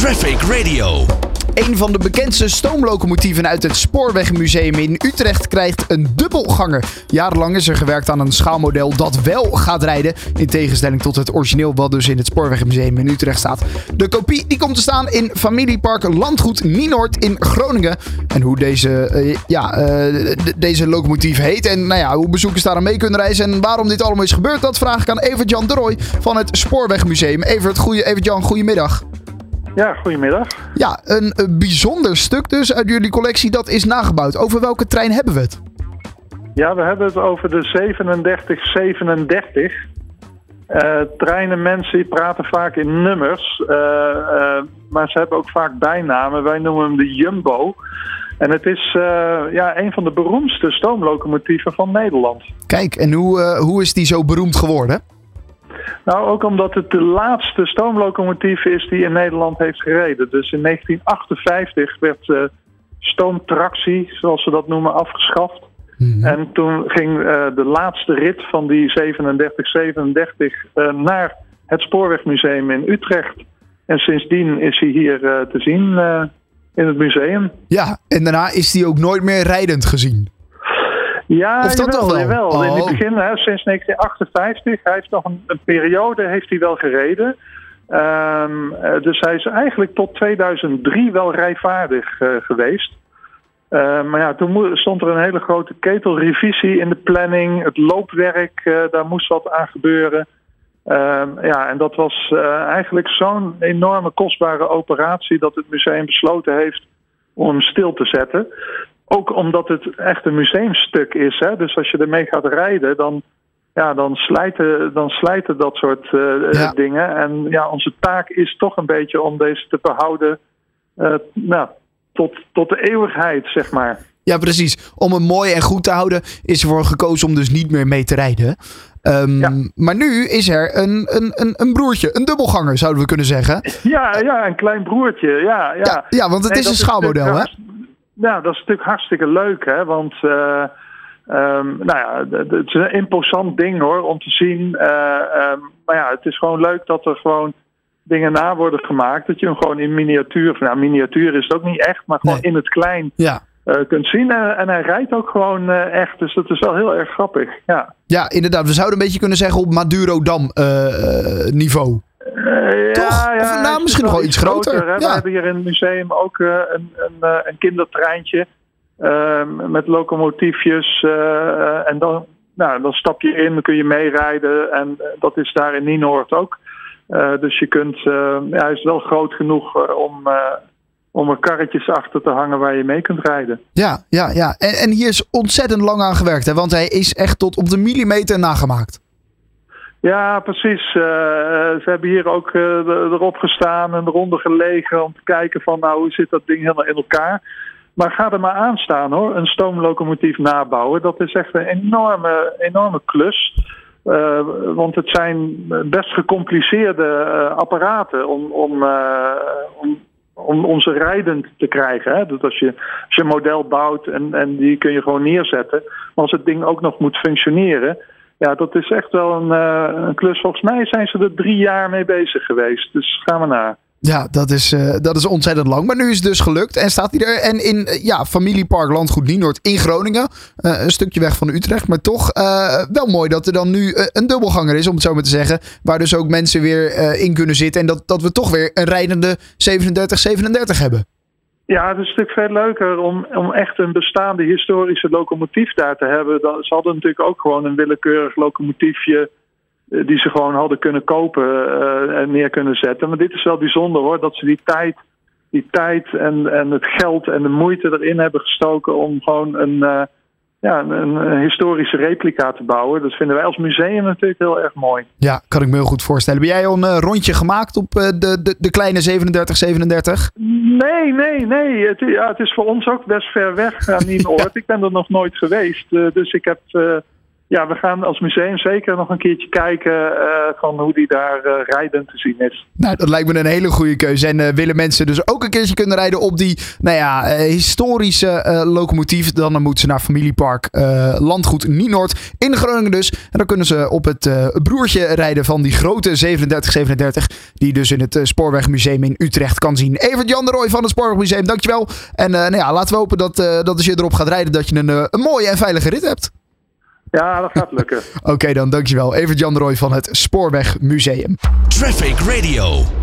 Traffic Radio. Een van de bekendste stoomlocomotieven uit het Spoorwegmuseum in Utrecht krijgt een dubbelganger. Jarenlang is er gewerkt aan een schaalmodel dat wel gaat rijden. In tegenstelling tot het origineel wat dus in het Spoorwegmuseum in Utrecht staat. De kopie die komt te staan in familiepark Landgoed Nienoord in Groningen. En hoe deze, eh, ja, eh, deze locomotief heet en nou ja, hoe bezoekers daar mee kunnen reizen en waarom dit allemaal is gebeurd, dat vraag ik aan Evert-Jan de Rooij van het Spoorwegmuseum. Evert, goeie, Evert-Jan, goedemiddag. Ja, goedemiddag. Ja, een, bijzonder stuk dus uit jullie collectie dat is nagebouwd. Over welke trein hebben we het? Ja, we hebben het over de 3737. Eh treinen, mensen praten vaak in nummers, eh, eh, maar ze hebben ook vaak bijnamen. Wij noemen hem de Jumbo. En het is ja, een van de beroemdste stoomlocomotieven van Nederland. Kijk, en hoe, hoe is die zo beroemd geworden? Nou, ook omdat het de laatste stoomlocomotief is die in Nederland heeft gereden. Dus in 1958 werd eh, stoomtractie, zoals ze dat noemen, afgeschaft. En toen ging eh, de laatste rit van die 3737 eh, naar het Spoorwegmuseum in Utrecht. En sindsdien is hij hier te zien in het museum. Ja, en daarna is die ook nooit meer rijdend gezien. Ja, Of dat jawel, toch wel? jawel. In Oh. het begin, hè, sinds 1958, hij heeft nog een, een periode heeft hij wel gereden. Ehm, eh, dus hij is eigenlijk tot 2003 wel rijvaardig eh, geweest. Eh, maar ja, toen stond er een hele grote ketelrevisie in de planning. Het loopwerk, eh, daar moest wat aan gebeuren. Ehm, ja, en dat was eigenlijk zo'n enorme kostbare operatie dat het museum besloten heeft om hem stil te zetten. Ook omdat het echt een museumstuk is. Hè? Dus als je ermee gaat rijden, dan, ja, dan, slijten, dan slijten dat soort eh, Ja. dingen. En ja, onze taak is toch een beetje om deze te behouden eh, nou, tot, tot de eeuwigheid, zeg maar. Ja, precies. Om hem mooi en goed te houden is ervoor gekozen om dus niet meer mee te rijden. Ehm, Ja. Maar nu is er een, een, een, een broertje, een dubbelganger zouden we kunnen zeggen. Ja, ja, een klein broertje. Ja, ja. Ja, ja want het Nee, is een schaalmodel, hè? Ja, dat is natuurlijk hartstikke leuk, hè? Want, eh, ehm, nou ja, het is een imposant ding hoor, om te zien. Eh, ehm, maar ja, het is gewoon leuk dat er gewoon dingen na worden gemaakt. Dat je hem gewoon in miniatuur, nou, miniatuur is het ook niet echt, maar gewoon Nee. in het klein Ja. eh, kunt zien. En, hij rijdt ook gewoon echt, dus dat is wel heel erg grappig. Ja. ja, inderdaad. We zouden een beetje kunnen zeggen op Madurodam niveau. Toch? Ja, ja, Of nou, misschien nog wel iets groter. hè. We Ja. hebben hier in het museum ook eh, een, een, eh, een kindertreintje eh, met locomotiefjes. en dan, nou, dan stap je in, dan kun je meerijden. En dat is daar in Nienoord ook. Dus je kunt, eh, ja, hij is wel groot genoeg om, om er karretjes achter te hangen waar je mee kunt rijden. Ja, ja, ja. En, en hier is ontzettend lang aan gewerkt, hè? Want hij is echt tot op de millimeter nagemaakt. Ja, precies. Eh, ze hebben hier ook eh, erop gestaan en eronder gelegen om te kijken van nou hoe zit dat ding helemaal in elkaar. Maar ga er maar aan staan hoor, een stoomlocomotief nabouwen. Dat is echt een enorme, enorme klus. Eh, want het zijn best gecompliceerde eh, apparaten om, om, eh, om, om, om rijdend te krijgen. Hè? Als je, als je een model bouwt en, en die kun je gewoon neerzetten. Maar als het ding ook nog moet functioneren, ja, dat is echt wel een, eh, een klus. Volgens mij zijn ze er drie jaar mee bezig geweest. Dus gaan we naar. Ja, dat is, eh, dat is ontzettend lang. Maar nu is het dus gelukt. En staat hij er. En in eh, ja, familiepark Landgoed Nienoord in Groningen. Een stukje weg van Utrecht. Maar toch wel mooi dat er dan nu een dubbelganger is, om het zo maar te zeggen. Waar dus ook mensen weer in kunnen zitten. En dat, dat we toch weer een rijdende 37-37 hebben. Ja, het is natuurlijk veel leuker om, om echt een bestaande historische locomotief daar te hebben. Dan, ze hadden natuurlijk ook gewoon een willekeurig locomotiefje eh, die ze gewoon hadden kunnen kopen eh, en neer kunnen zetten. Maar dit is wel bijzonder hoor, dat ze die tijd, die tijd en, en het geld en de moeite erin hebben gestoken om gewoon een, eh, ja, een, een historische replica te bouwen. Dat vinden wij als museum natuurlijk heel erg mooi. Ja, kan ik me heel goed voorstellen. Ben jij al een eh, rondje gemaakt op eh, de, de, de kleine 37-37? Nee, nee, nee. Het, ja, het is voor ons ook best ver weg aan Nienoord. Ik ben er nog nooit geweest. eh, dus ik heb, ja, we gaan als museum zeker nog een keertje kijken van hoe die daar rijden te zien is. Nou, dat lijkt me een hele goede keuze. En willen mensen dus ook een keertje kunnen rijden op die nou ja, historische locomotief, dan moeten ze naar familiepark Landgoed Nienoord in Groningen dus. En dan kunnen ze op het broertje rijden van die grote 3737, die dus in het Spoorwegmuseum in Utrecht kan zien. Evert Jan de Rooij van het Spoorwegmuseum, dankjewel. En nou ja, laten we hopen dat, dat als je erop gaat rijden, dat je een mooie en veilige rit hebt. Ja, dat gaat lukken. Oké dan, dankjewel. Evert Jan de Rooij van het Spoorwegmuseum. Traffic Radio.